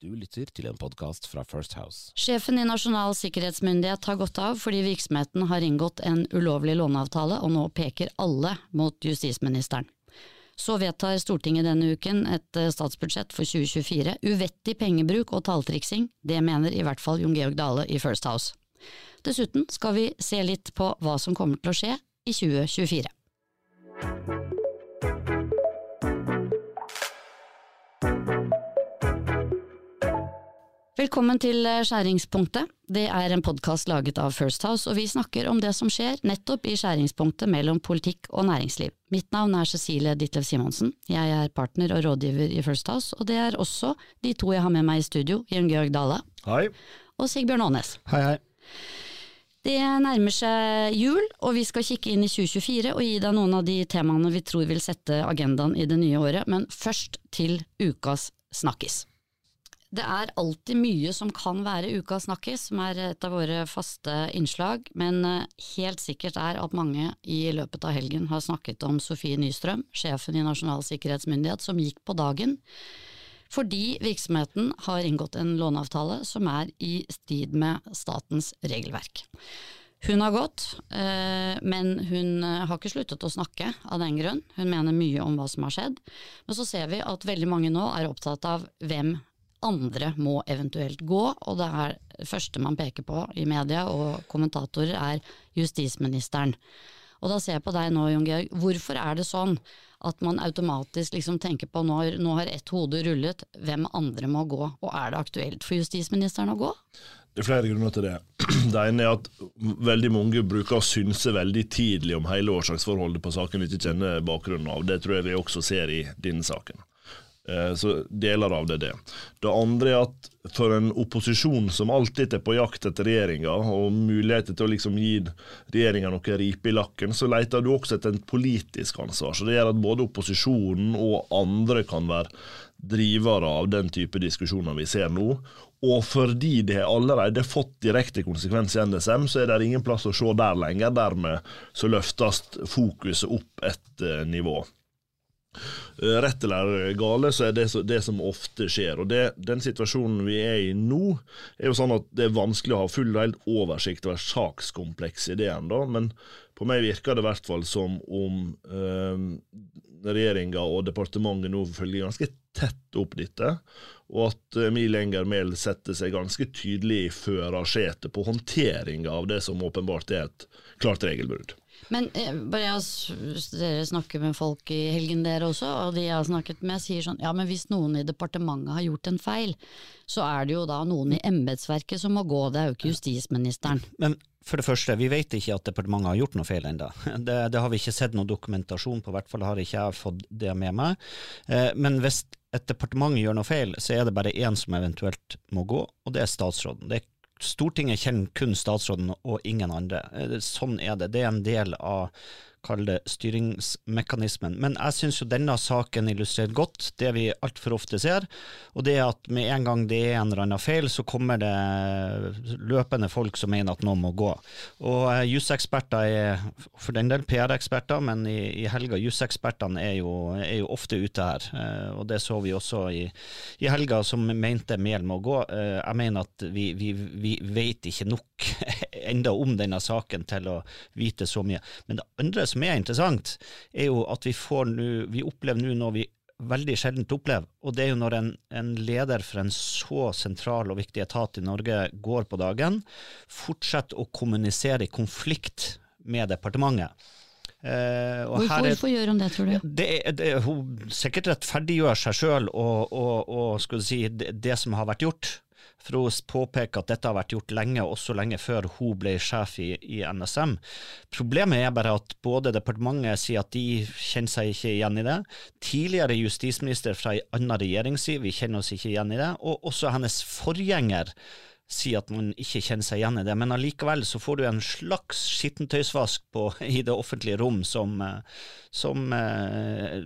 Du lytter til en podkast fra First House. Sjefen i Nasjonal sikkerhetsmyndighet har gått av fordi virksomheten har inngått en ulovlig låneavtale, og nå peker alle mot justisministeren. Så vedtar Stortinget denne uken et eh, statsbudsjett for 2024. Uvettig pengebruk og talltriksing, det mener i hvert fall Jon Georg Dale i First House. Dessuten skal vi se litt på hva som kommer til å skje i 2024. Velkommen til eh, Skjæringspunktet. Det er en podkast laget av First House, og vi snakker om det som skjer nettopp i skjæringspunktet mellom politikk og næringsliv. Mitt navn er Cecilie Ditlev Simonsen. Jeg er partner og rådgiver i First House, og det er også de to jeg har med meg i studio, Jørn Georg Dale Hei. og Sigbjørn Aanes. Hei, hei. Det nærmer seg jul, og vi skal kikke inn i 2024 og gi deg noen av de temaene vi tror vil sette agendaen i det nye året, men først til ukas snakkis. Det er alltid mye som kan være ukas snakkis, som er et av våre faste innslag, men eh, helt sikkert er at mange i løpet av helgen har snakket om Sofie Nystrøm, sjefen i Nasjonal sikkerhetsmyndighet, som gikk på dagen fordi virksomheten har inngått en låneavtale som er i strid med statens regelverk. Hun har gått, eh, men hun eh, har ikke sluttet å snakke av den grunn. Hun mener mye om hva som har skjedd. Men så ser vi at veldig mange nå er opptatt av hvem andre må eventuelt gå, og det er det første man peker på i media og kommentatorer er justisministeren. Og da ser jeg på deg nå, Jon Georg, hvorfor er det sånn at man automatisk liksom tenker på når nå har ett hode rullet, hvem andre må gå, og er det aktuelt for justisministeren å gå? Det er flere grunner til det. Det ene er at veldig mange bruker å synse veldig tidlig om hele årsaksforholdet på saken de ikke kjenner bakgrunnen av. Det tror jeg vi også ser i denne saken. Eh, så deler av det er det. Det andre er at for en opposisjon som alltid er på jakt etter regjeringa, og muligheter til å liksom gi regjeringa noe ripe i lakken, så leter du også etter et politisk ansvar. Så det gjør at både opposisjonen og andre kan være drivere av den type diskusjoner vi ser nå. Og fordi det allerede har fått direkte konsekvens i NSM, så er det ingen plass å se der lenger. Dermed så løftes fokuset opp et eh, nivå. Eh, rett eller gale, så er det det som ofte skjer. Og det, Den situasjonen vi er i nå, er jo sånn at det er vanskelig å ha full og helt oversikt over sakskomplekset i det ennå, men på meg virker det i hvert fall som om eh, regjeringa og departementet nå følger ganske tett opp dette, og at Emil Enger Mehl setter seg ganske tydelig i førersetet på håndteringa av det som åpenbart er et klart regelbrudd. Men eh, bare jeg, dere snakker med folk i helgen dere også, og de jeg har snakket med sier sånn ja, men hvis noen i departementet har gjort en feil, så er det jo da noen i embetsverket som må gå, det er jo ikke justisministeren. Men for det første, vi vet ikke at departementet har gjort noe feil ennå. Det, det, har vi ikke sett noe dokumentasjon på, i hvert fall har ikke jeg fått det med meg. Eh, men hvis et departement gjør noe feil, så er det bare én som eventuelt må gå, og det er statsråden. Det er Stortinget kjenner kun statsråden og ingen andre. Eh, sånn er det. Det er en del av kall det styringsmekanismen. Men jeg syns jo denne saken illustrerer godt det vi altfor ofte ser, og det er at med en gang det er en eller annen feil, så kommer det løpende folk som mener at noen må gå. Og uh, juseksperter er for den del PR-eksperter, men i, i helga jusekspertene er, er, jo ofte ute her, uh, og det så vi også i, i helga, som mente Mehl må gå. Uh, jeg mener at vi, vi, vi vet ikke nok enda om denne saken til å vite så mye. Men det andre som er interessant, er jo at vi får nu, vi opplever nå noe vi veldig sjeldent opplever, og det er jo når en, en, leder for en så sentral og viktig etat i Norge går på dagen, fortsetter å kommunisere i konflikt med departementet. Eh, hvorfor, er, hvorfor, gjør hun det, tror du? Det, det, hun sikkert rettferdiggjør seg sjøl og, og, og si, det, det, som har vært gjort. Hun påpeker at dette har vært gjort lenge, også lenge før hun ble sjef i, i, NSM. Problemet er bare at både departementet sier at de kjenner seg ikke igjen i det, tidligere justisminister fra en annen regjering sier vi kjenner oss ikke igjen i det, og også hennes forgjenger sier at man ikke kjenner seg igjen i det, men allikevel så får du en slags skittentøysvask på, i det offentlige rom som, eh, som eh,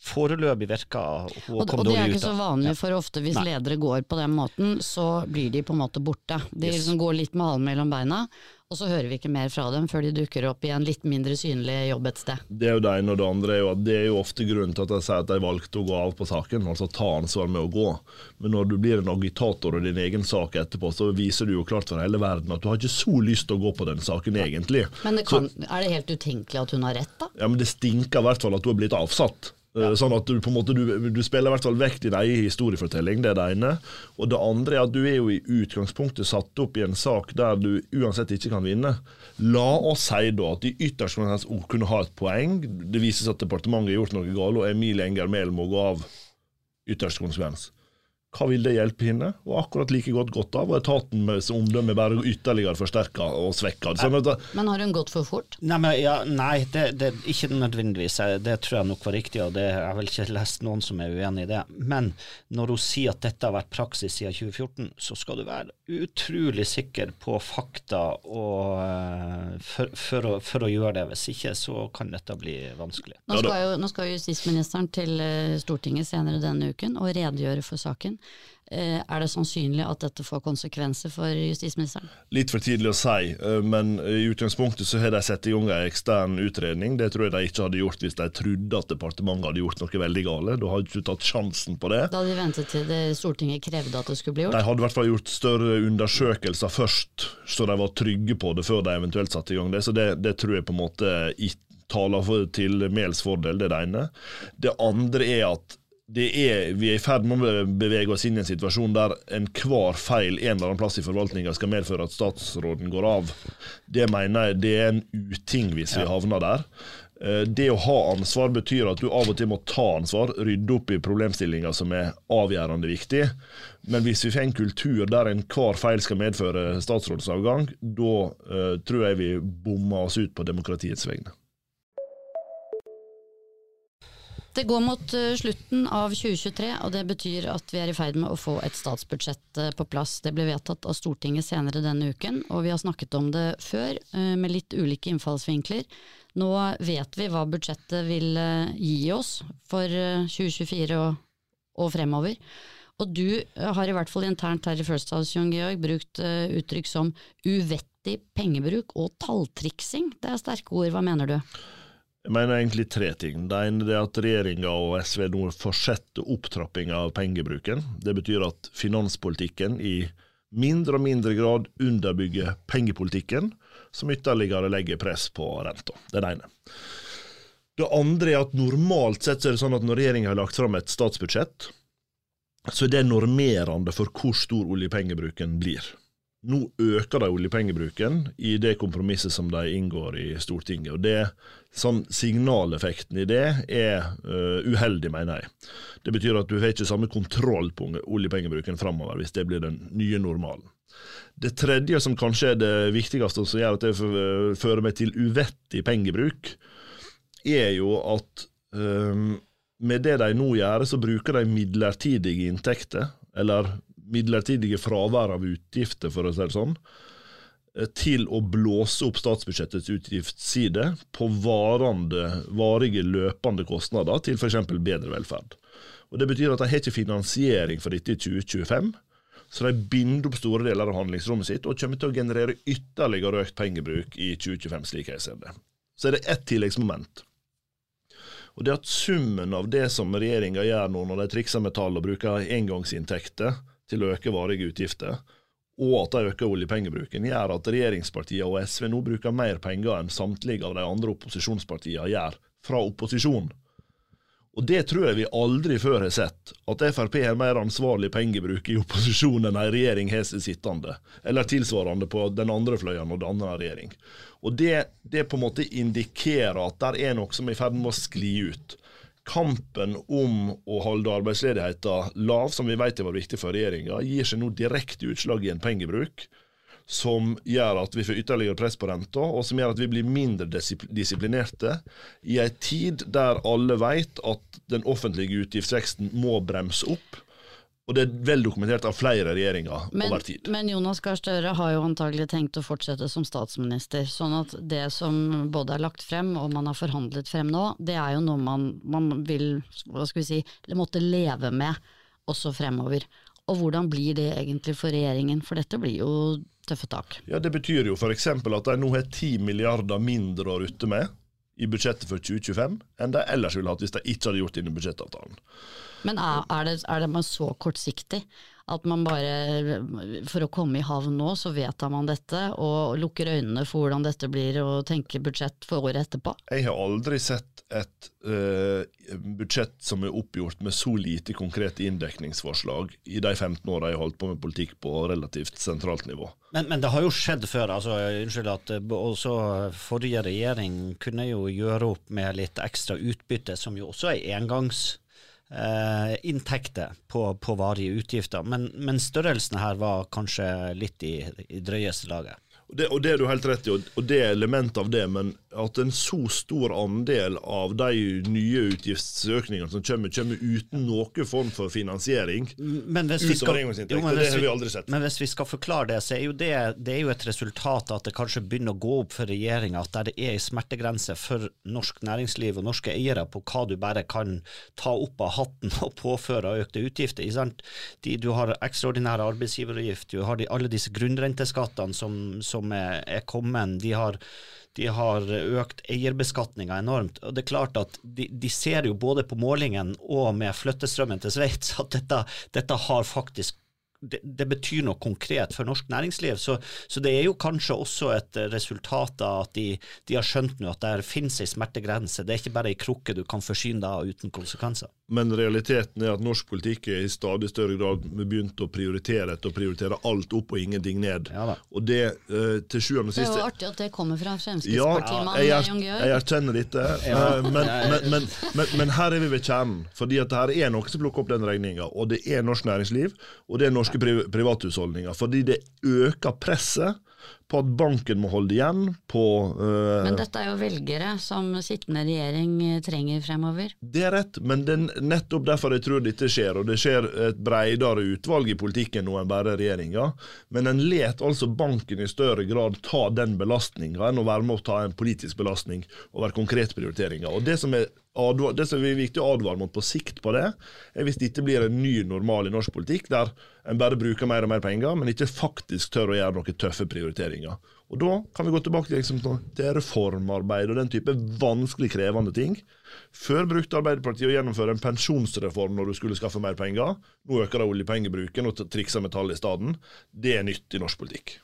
foreløpig virker hun og, og det er ikke så vanlig, for ofte hvis Nei. ledere går på den måten, så blir de på en måte borte. De yes. liksom går litt med halen mellom beina, Og så hører vi ikke mer fra dem før de dukker opp i en litt mindre synlig jobb et sted. Det er jo det ene, og det andre er jo at det er jo ofte grunnen til at de sier at de valgte å gå av på saken, altså ta ansvar med å gå. Men når du blir en agitator og din egen sak etterpå, så viser du jo klart for hele verden at du har ikke så lyst til å gå på den saken egentlig. Men det kan, er det helt utenkelig at hun har rett, da? Ja, men det stinker i hvert fall at du har blitt avsatt. Eh, Sånn at du på en måte du, du spiller i hvert fall vekk din egen historiefortelling, det er det ene. Og det andre er at du er jo i utgangspunktet satt opp i en sak der du uansett ikke kan vinne. La oss si da at de ytterste konsekvens kunne ha et poeng. Det vises at departementet har gjort noe galt, og Emilie Enger Mehl må gå av ytterste konsekvens. Hva vil det hjelpe henne? Og akkurat like godt gått av, og etaten med sitt omdømme bare ytterligere forsterka og svekka. Men har hun gått for fort? Nei, men, ja, nei det, det, ikke nødvendigvis. Det tror jeg nok var riktig, og det, jeg har vel ikke lest noen som er uenig i det. Men når hun sier at dette har vært praksis siden 2014, så skal du være utrolig sikker på fakta og, eh, for, for, å, for å gjøre det. Hvis ikke så kan dette bli vanskelig. Nå skal, jo, nå skal justisministeren til eh, Stortinget senere denne uken og redegjøre for saken. Eh, Er det sannsynlig at dette får konsekvenser for justisministeren? Litt for tidlig å si, eh, men i utgangspunktet så har de satt i gang en ekstern utredning. Det tror jeg de ikke hadde gjort hvis de trodde at departementet hadde gjort noe veldig gale. Da hadde de ikke tatt sjansen på det. Da hadde de ventet til det Stortinget krevde at det skulle bli gjort? De hadde i hvert fall gjort større undersøkelser først, så de var trygge på det før de eventuelt satte i gang det. Så det, det tror jeg på en måte ikke taler til Mehls fordel, det er det ene. Det andre er at er, vi er i ferd med å bevege oss inn i en situasjon der enhver feil en eller annen plass i forvaltninga skal medføre at statsråden går av. Det mener jeg det er en uting hvis vi havner der. Eh, Det å ha ansvar betyr at du av og til må ta ansvar, rydde opp i problemstillinger som er avgjørende viktig. Men hvis vi får en kultur der enhver feil skal medføre statsrådsavgang, da uh, tror jeg vi bommer oss ut på demokratiets vegne. Det går mot eh, slutten av 2023, og det betyr at vi er i ferd med å få et statsbudsjett eh, på plass. Det ble vedtatt av Stortinget senere denne uken, og vi har snakket om det før, eh, med litt ulike innfallsvinkler. Nå vet vi hva budsjettet vil gi oss for eh, 2024 og, og fremover. Og du har i hvert fall internt her i First House, Jon Georg, brukt uttrykk som uvettig pengebruk og talltriksing. Det er sterke ord, hva mener du? Jeg mener egentlig tre ting. Det ene er at regjeringa og SV nå fortsetter opptrappinga av pengebruken. Det betyr at finanspolitikken i mindre og mindre grad underbygger pengepolitikken, som ytterligere legger press på renta. Det er det ene. Det andre er at normalt sett så er det sånn at når regjeringa har lagt fram et statsbudsjett, så er det normerende for hvor stor oljepengebruken blir. Nå øker de oljepengebruken i det kompromisset som de inngår i Stortinget. og det, sånn Signaleffekten i det er uh, uheldig, mener jeg. Det betyr at du har ikke samme kontroll på oljepengebruken framover, hvis det blir den nye normalen. Det tredje, som kanskje er det viktigste, som gjør at det fører meg til uvettig pengebruk, er jo at um, med det de nå gjør, så bruker de midlertidige inntekter, eller midlertidige fravær av utgifter, for å si det sånn, eh, til å blåse opp statsbudsjettets utgiftsside på varende, varige, løpende kostnader til f.eks. bedre velferd. Og Det betyr at de har ikke finansiering for dette i 2025. Så de binder opp store deler av handlingsrommet sitt og kommer til å generere ytterligere økt pengebruk i 2025, slik jeg ser det. Så er det ett tilleggsmoment. Og det at summen av det som regjeringa gjør nå når de trikser med tall og bruker engangsinntekter til å øke varige utgifter, og at de øker oljepengebruken, gjør at regjeringspartiene og SV nå bruker mer penger enn samtlige av de andre opposisjonspartiene gjør fra opposisjon. Og det tror jeg vi aldri før har sett, at Frp har mer ansvarlig pengebruk i opposisjon enn ei regjering har seg sittende, eller tilsvarende på den andre fløyen og danner ei regjering. Og det, det på en måte indikerer at der er noe som er i ferd med å skli ut. Kampen om å holde arbeidsledigheten lav, som vi vet var viktig for regjeringa, gir seg nå direkte utslag i en pengebruk som gjør at vi får ytterligere press på renta, og som gjør at vi blir mindre disiplinerte i en tid der alle vet at den offentlige utgiftsveksten må bremse opp. Og det er vel dokumentert av flere regjeringer Men, over tid. men Jonas Gahr Støre har jo antagelig tenkt å fortsette som statsminister, sånn at det som både er lagt frem og man har forhandlet frem nå, det er jo noe man, man vil hva skal vi si, måtte leve med også fremover. Og hvordan blir det egentlig for regjeringen, for dette blir jo tøffe tak. Ja, Det betyr jo f.eks. at de nå har 10 milliarder mindre å rutte med i budsjettet for 2025 enn de ellers ville hatt hvis de ikke hadde gjort det innen budsjettavtalen. Men er, er, det, er det så kortsiktig at man bare For å komme i havn nå, så vedtar man dette og lukker øynene for hvordan dette blir og tenker budsjett for året etterpå? Jeg har aldri sett et uh, budsjett som er oppgjort med så lite konkrete inndekningsforslag i de 15 åra jeg har holdt på med politikk på relativt sentralt nivå. Men, men det har jo skjedd før. altså Unnskyld at også forrige regjering kunne jo gjøre opp med litt ekstra utbytte, som jo også er engangs eh, inntekter på, på, varige utgifter. Men, men, størrelsen her var kanskje litt i, i drøyeste laget. Og det, og det, er du helt rett i, og det er element av det, men at en så stor andel av de nye utgiftsøkningene som kommer, kommer uten noen form for finansiering men hvis vi skal, jo, det har vi aldri sett. Men hvis vi skal forklare det, så er jo det, det er jo et resultat at det kanskje begynner å gå opp for regjeringa at der det er en smertegrense for norsk næringsliv og norske eiere på hva du bare kan ta opp av hatten og påføre økte utgifter. De, du har ekstraordinære arbeidsgiveravgift, du har de, alle disse grunnrenteskattene som, som som er, er kommet, de har, de har økt eierbeskatninga enormt. og det er klart at de, de, ser jo både på målingen og med flyttestrømmen til Sveits at dette, dette har faktisk det, det, betyr noe konkret for norsk næringsliv. Så, så, det er jo kanskje også et resultat av at de, de har skjønt nå at der finnes ei smertegrense. Det er ikke bare ei krukke du kan forsyne deg av uten konsekvenser. Men realiteten er at norsk politikk er i stadig større grad begynt å prioritere etter å prioritere alt opp og ingenting ned. Ja, og det eh, til sjuende og siste Det er jo artig at det kommer fra Fremskrittspartimannen ja, jeg, jeg, jeg erkjenner dette, ja. uh, men, men, men, men, her er vi ved kjernen. fordi at her er noe som plukker opp den regninga. Og det er norsk næringsliv, og det er norske pri privathusholdninger. Fordi det øker presset på at banken må holde igjen på uh, Men dette er jo velgere som sittende regjering eh, trenger fremover? Det er rett, men det er nettopp derfor jeg tror dette skjer. Og det skjer et bredere utvalg i politikken nå enn bare regjeringa. Men en let altså banken i større grad ta den belastninga enn å være med å ta en politisk belastning over konkrete prioriteringer. Og det som er det som er viktig å advare mot på sikt på det, er hvis dette blir en ny normal i norsk politikk, der en bare bruker mer og mer penger, men ikke faktisk tør å gjøre noen tøffe prioriteringer. Og Da kan vi gå tilbake til, liksom, til reformarbeid og den type vanskelig krevende ting. Før brukte Arbeiderpartiet å gjennomføre en pensjonsreform når du skulle skaffe mer penger. Nå øker de oljepengebruken og trikser med tall i stedet. Det er nytt i norsk politikk.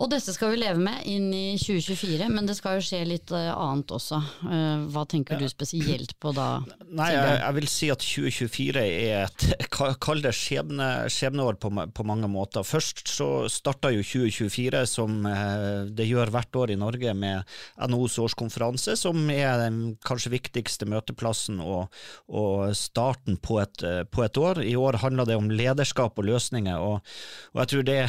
Og dette skal vi leve med inn i 2024, men det skal jo skje litt uh, annet også. Uh, hva tenker du spesielt på da? Nei, jeg, jeg, vil si at 2024 er et kall det skjebne, skjebneår på, på, mange måter. Først så starta jo 2024 som uh, det gjør hvert år i Norge med NOs årskonferanse, som er den kanskje viktigste møteplassen og, og starten på et, på et, år. I år handler det om lederskap og løsninger, og, og jeg tror det,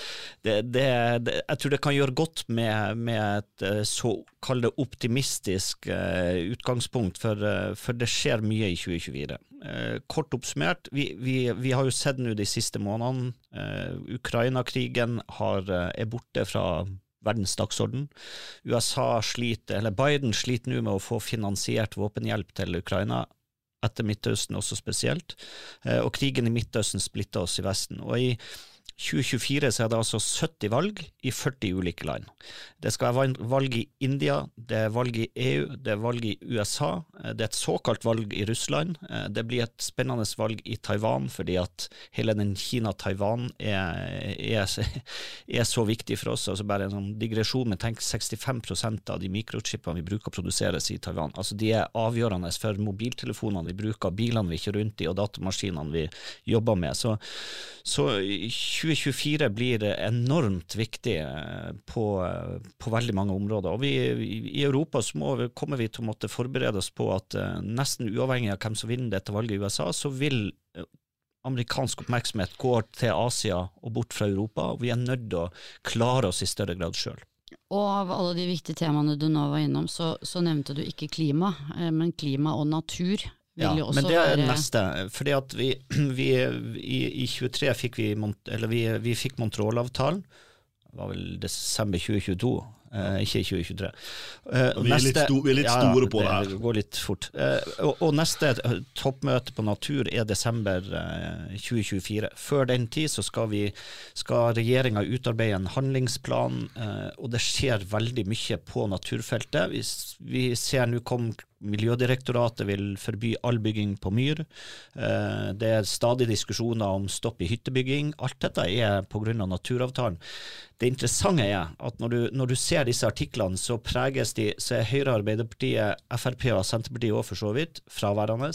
det, det, det jeg tror det kan gjøre godt med, med et såkalt så kall det optimistisk uh, utgangspunkt, for, uh, for, det skjer mye i 2024. Uh, kort oppsummert, vi, vi, vi, har jo sett nå de siste månedene Ukraina-krigen er borte fra verdens dagsorden. USA sliter, eller Biden sliter nå med å få finansiert våpenhjelp til Ukraina etter Midtøsten også spesielt, og krigen i Midtøsten splitter oss i Vesten. Og i 2024 så er det altså 70 valg i 40 ulike land. Det skal være valg i India, det er valg i EU, det er valg i USA, det er et såkalt valg i Russland. Det blir et spennende valg i Taiwan, fordi at hele den Kina-Taiwan er, er, er, så viktig for oss. altså Bare en sånn digresjon men tenk 65% av de mikrochipene vi bruker produseres i Taiwan. altså De er avgjørende for mobiltelefonene vi bruker, bilene vi kjører rundt i og datamaskinene vi jobber med. Så, så 2024 blir enormt viktig eh, på, på veldig mange områder. Og vi, I Europa så må, kommer vi til å måtte forberede oss på at eh, nesten uavhengig av hvem som vinner dette valget i USA, så vil eh, amerikansk oppmerksomhet gå til Asia og bort fra Europa, og vi er nødt til å klare oss i større grad sjøl. Og av alle de viktige temaene du nå var innom, så, så nevnte du ikke klima, men klima og natur ja, men det er neste. fordi at vi, vi i, i, 23 fikk vi, eller vi, vi fikk Montreal-avtalen. Det var vel desember 2022. eh, ikke 2023. Eh, vi er litt sto- vi er litt store på det her. Det går litt fort. Eh, og, og neste eh, toppmøte på natur er desember eh, 2024. Før den tid så skal, vi, skal regjeringa utarbeide en handlingsplan, eh, og det skjer veldig mye på naturfeltet. Vi, vi ser nå kom Miljødirektoratet vil forby all bygging på myr. Eh, Det er stadig diskusjoner om stopp i hyttebygging. Alt dette er pga. naturavtalen. Det interessante er at når du, når du ser disse artiklene, så preges de, så er Høyre, Arbeiderpartiet, Frp og Senterpartiet òg for så vidt fraværende.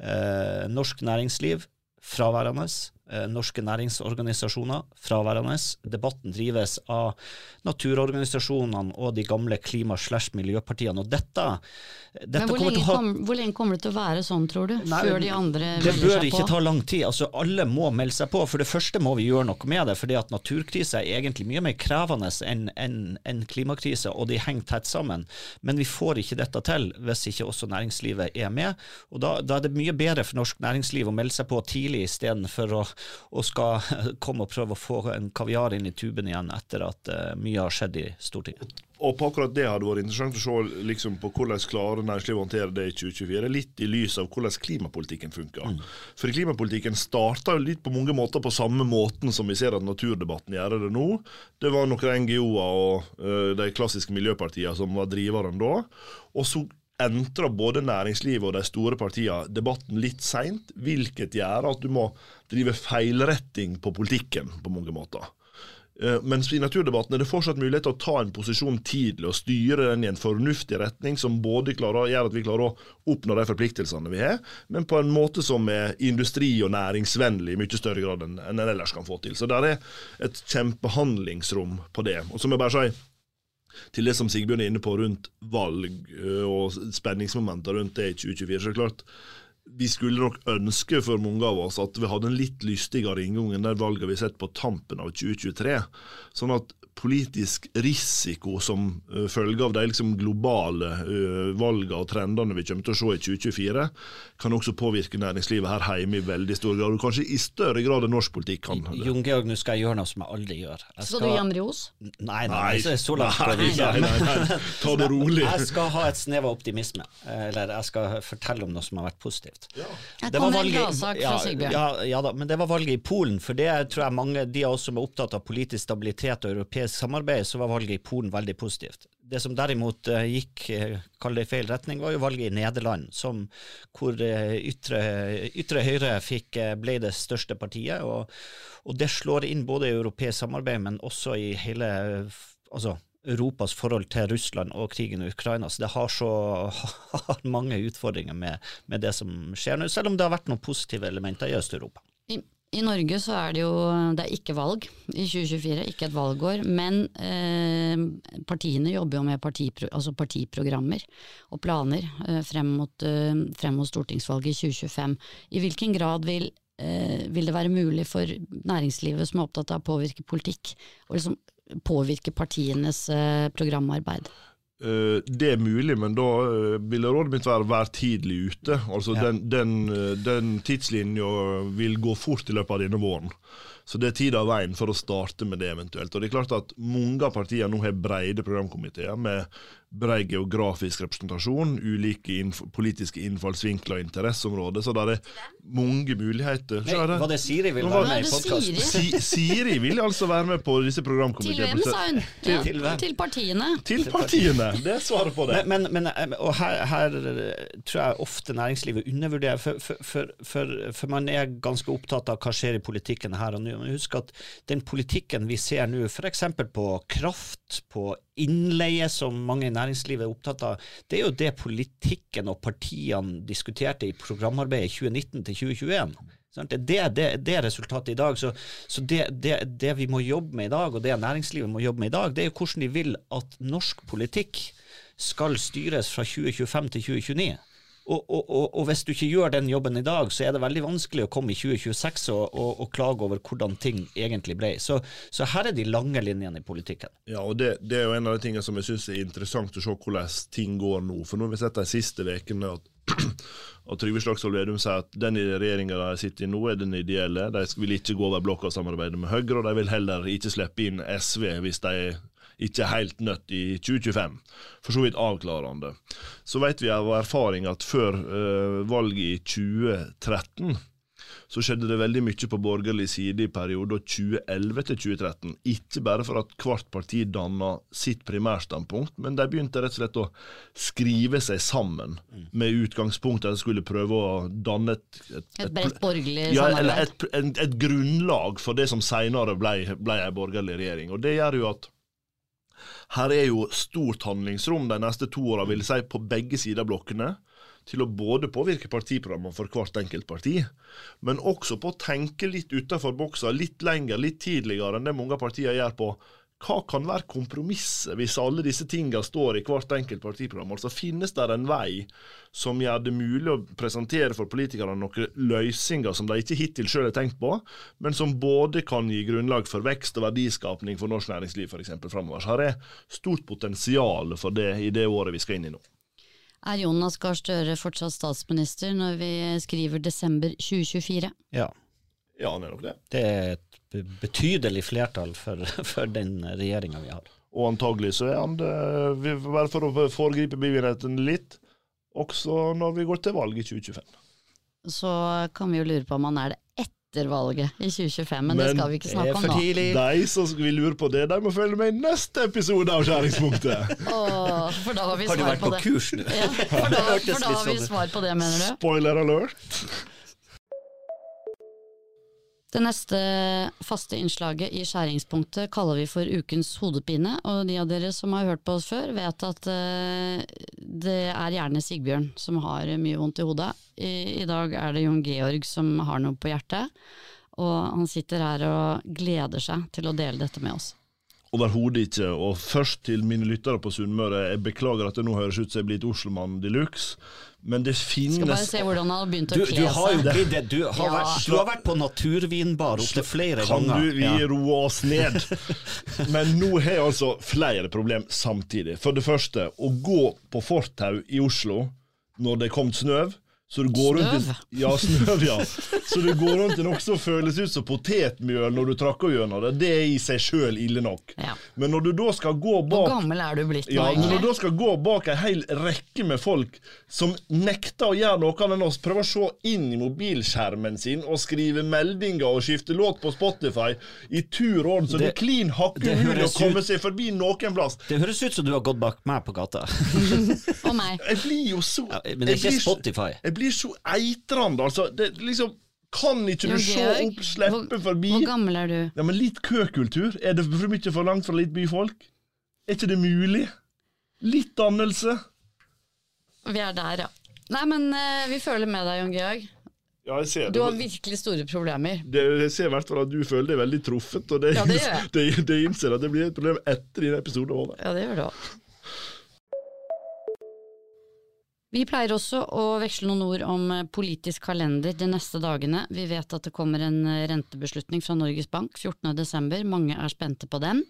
Eh, norsk næringsliv fraværende. Eh, norske næringsorganisasjoner fraværende. Debatten drives av naturorganisasjonene og de gamle klima-slash-miljøpartiene. Og dette, dette Men hvor lenge, ha kom, hvor lenge kommer det til å være sånn, tror du? Nei, før de andre melder seg på? det bør ikke ta lang tid. Altså, alle må melde seg på. For det første må vi gjøre noe med det. fordi at naturkrise er egentlig mye mer krevende enn en, en klimakrise, og de henger tett sammen. Men vi får ikke dette til hvis ikke også næringslivet er med. Og da, da er det mye bedre for norsk næringsliv å melde seg på tidlig istedenfor å, å skal komme og prøve å få en kaviar inn i tuben igjen etter at eh, mye har skjedd i Stortinget. Og på akkurat det hadde vært interessant å se liksom, på hvordan klarer næringslivet å håndtere det i 2024, litt i lys av hvordan klimapolitikken funker. For klimapolitikken starta litt på mange måter på samme måten som vi ser at naturdebatten gjør det nå. Det var noen NGO-er og øh, de klassiske miljøpartiene som var driveren da. Og så entra både næringslivet og de store partiene debatten litt seint, hvilket gjør at du må drive feilretting på politikken på mange måter. Eh, Mens i naturdebatten er det fortsatt mulighet til å ta en posisjon tidlig og styre den i en fornuftig retning som både klarer, gjør at vi klarer å oppnå de forpliktelsene vi har, men på en måte som er industri- og næringsvennlig i mye større grad enn en ellers kan få til. Så der er et kjempehandlingsrom på det. Og så må jeg bare si til det som Sigbjørn er inne på rundt valg og spenningsmomenter rundt det i 2024, så klart vi skulle nok ønske for mange av oss at vi hadde en litt lystigere inngang enn de valgene vi har sett på tampen av 2023. Sånn at politisk risiko som uh, følge av de liksom globale uh, valgene og trendene vi kommer til å se i 2024, kan også påvirke næringslivet her hjemme i veldig stor grad, og kanskje i større grad enn norsk politikk kan. Jon Georg, nå skal jeg gjøre noe som jeg aldri gjør. Jeg Skal du gi han ros? Nei, nei, så, så langt nei, vi ikke. nei, nei, nei. Ta det rolig. Jeg skal ha et snev av optimisme, eller jeg skal fortelle om noe som har vært positivt. Jeg Det var valget ja. Ja, ja da, men det var valget i Polen, for det tror jeg mange, de av oss som er opptatt av politisk stabilitet og europeisk samarbeid, så var valget i Polen veldig positivt. Det som derimot eh, gikk eh, kall det i feil retning, var jo valget i Nederland, som, hvor eh, ytre, ytre høyre fikk, ble det største partiet. Og, og det slår inn både i europeisk samarbeid, men også i hele altså, Europas forhold til Russland og krigen i Ukraina. Så det har så har mange utfordringer med, med det som skjer nå, selv om det har vært noen positive elementer i Øst-Europa. I, Norge så er det jo det er ikke valg i 2024, ikke et valgår. Men eh, partiene jobber jo med partipro, altså partiprogrammer og planer eh, frem, mot, eh, frem mot stortingsvalget i 2025. I hvilken grad vil, eh, vil det være mulig for næringslivet som er opptatt av å påvirke politikk, å liksom påvirke partienes eh, programarbeid? Eh, det er mulig, men da uh, ville rådet mitt være vær tidlig ute. Altså Ja. Den, den, eh, den tidslinja vil gå fort i løpet av denne våren. Så det er tid av veien for å starte med det eventuelt. Og det er klart at Mange av partiene nå har breide programkomiteer med brei geografisk representasjon, ulike innf politiske innfallsvinkler og interesseområder, så det er mange muligheter. Nei, det- var det Siri vil være med i podkasten? Siri. Siri vil altså være med på disse Til programkomiteene. hvem, sa hun? Ja, til hvem? til partiene. Til partiene! Det er svaret på det. Men, men, men eh, og her, her eh, tror jeg ofte næringslivet undervurderer, for, for, for, for, for man er ganske opptatt av hva skjer i politikken her og nå. Men husk at den politikken vi ser nå, f.eks. på kraft, på innleie, som mange i næringslivet er opptatt av, det er jo det politikken og partiene diskuterte i programarbeidet 2019 til 2021. Det, er det, det er resultatet i dag. Så, så det, det, det vi må jobbe med i dag, og det næringslivet må jobbe med i dag, det er jo hvordan de vil at norsk politikk skal styres fra 2025 til 2029. Og, og, og, og hvis du ikke gjør den jobben i dag, så er det veldig vanskelig å komme i 2026 og, og, og klage over hvordan ting egentlig ble. Så, så her er de lange linjene i politikken. Ja, og det, det er jo en av de tingene som jeg syns er interessant å se hvordan ting går nå. For nå har vi sett de siste ukene at, at Trygve Slagsvold Vedum sier at den regjeringa de sitter i nå, er den ideelle. De vil ikke gå over blokka og samarbeide med Høyre, og de vil heller ikke slippe inn SV hvis de ikke helt nødt i 2025. For så vidt avklarende. Så vet vi av erfaring at før uh, valget i 2013 så skjedde det veldig mye på borgerlig side i perioden 2011 til 2013. Ikke bare for at hvert parti danna sitt primærstandpunkt, men de begynte rett og slett å skrive seg sammen med utgangspunkt at de skulle prøve å danne et Et, et bredt borgerlig ja, samarbeid. et, et, et grunnlag for det som senere ble, ble ei borgerlig regjering. Og Det gjør jo at her er jo stort handlingsrom de neste to åra, vil jeg si, på begge sider av blokkene til å både påvirke partiprogrammene for hvert enkelt parti, men også på å tenke litt utenfor boksa, litt lenger, litt tidligere enn det mange partier gjør på hva kan være kompromisset hvis alle disse tingene står i hvert enkelt partiprogram? Altså Finnes det en vei som gjør det mulig å presentere for politikerne noen løsninger som de ikke hittil selv har tenkt på, men som både kan gi grunnlag for vekst og verdiskapning for norsk næringsliv f.eks. framover? Så har er stort potensial for det i det året vi skal inn i nå. Er Jonas Gahr Støre fortsatt statsminister når vi skriver desember 2024? Ja. Ja, han er nok det. Det er et betydelig flertall for, for den regjeringa vi har. Og antagelig så er han det, bare for å foregripe begivenheten litt, også når vi går til valg i 2025. Så kan vi jo lure på om han er det etter valget i 2025, men, det skal vi ikke Det snakke er om for nå. tidlig. De som vil lure på det, de må følge med i neste episode av Skjæringspunktet. oh, for da har vi Har du svar vært på på det. kurs nå? Ja, for da, for da har vi sånn svar på det, mener du? Spoiler alert. Det neste faste innslaget i skjæringspunktet kaller vi for ukens hodepine, og de av dere som har hørt på oss før vet at eh, det er gjerne Sigbjørn som har mye vondt i hodet. I, I dag er det Jon Georg som har noe på hjertet, og han sitter her og gleder seg til å dele dette med oss. Overhodet ikke. Og først til mine lyttere på Sunnmøre, jeg beklager at det nå høres ut som jeg er blitt Oslomann de luxe, men det Skal bare se hvordan han har begynt Du, å du kle har jo seg. blitt det. Du har, Ja. vært, du har vært på naturvinbar opptil flere Kan ganger. du vi Ja. roe oss ned? Men nå har jeg altså flere problem samtidig. For det første, å gå på fortau i Oslo når det er kommet snøv. Så du går rundt Snøv? i, ja, snøv, ja. Så du går rundt i noe som føles ut som potetmjøl når du trakker gjennom det. Det er i seg sjøl ille nok. Ja. Men når du da skal gå bak Hvor gammel er du blitt nå, ja, når du da skal gå bak ei hel rekke med folk som nekter å gjøre noe annet enn oss, prøver å se inn i mobilskjermen sin og skrive meldinger og skifte låt på Spotify i tur og orden, så det, Det- er klin hakke umulig å komme seg forbi noen plass. Det høres ut som du har gått bak meg på gata. Og meg. Jeg blir jo så Ja, men det er ikke Spotify. Jeg blir så eitrende, altså. Det liksom Kan ikke du se opp, slippe hvor, forbi? Hvor gammel er du? Ja, men litt køkultur, er det for mye forlangt fra litt byfolk? Er ikke det mulig? Litt dannelse? Vi er der, ja. Nei, men uh, vi føler med deg, Jon Georg. Ja, jeg ser det. Du har virkelig store problemer. Det, jeg ser i hvert fall at du føler deg veldig truffet, og det, Ja, det gjør det, det innser at det blir et problem etter din episode. Også. Ja, det gjør det òg. Vi pleier også å veksle noen ord om eh, politisk kalender de neste dagene. Vi vet at det kommer en eh, rentebeslutning fra Norges Bank 14.12. Mange er spente på den.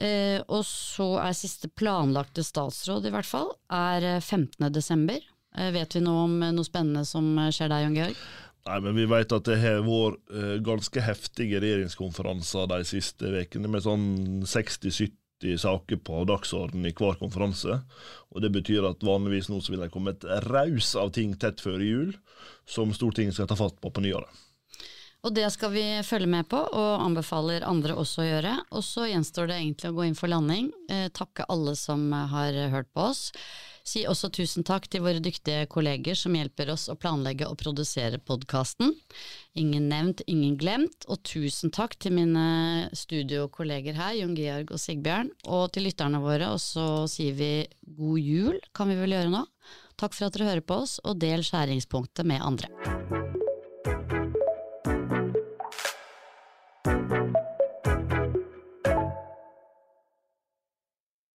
Eh, og så er siste planlagte statsråd, i hvert fall, er eh, 15.12. Eh, vet vi noe om eh, noe spennende som eh, skjer der, Jon Georg? Nei, men Vi vet at det har vært eh, ganske heftige regjeringskonferanser de siste ukene, med sånn 60-70 saker på dagsordenen i hver konferanse. Og Det betyr at vanligvis nå så vil det komme et raus av ting tett før jul, som Stortinget skal ta fatt på på nyåret. Og det skal vi følge med på, og anbefaler andre også å gjøre. Og så gjenstår det egentlig å gå inn for landing. Eh, takke alle som har hørt på oss. Si også tusen takk til våre dyktige kolleger som hjelper oss å planlegge og produsere podkasten. Ingen nevnt, ingen glemt. Og tusen takk til mine studiokolleger her, Jon Georg og Sigbjørn. Og til lytterne våre, og så sier vi god jul, kan vi vel gjøre nå. Takk for at dere hører på oss, og del skjæringspunktet med andre.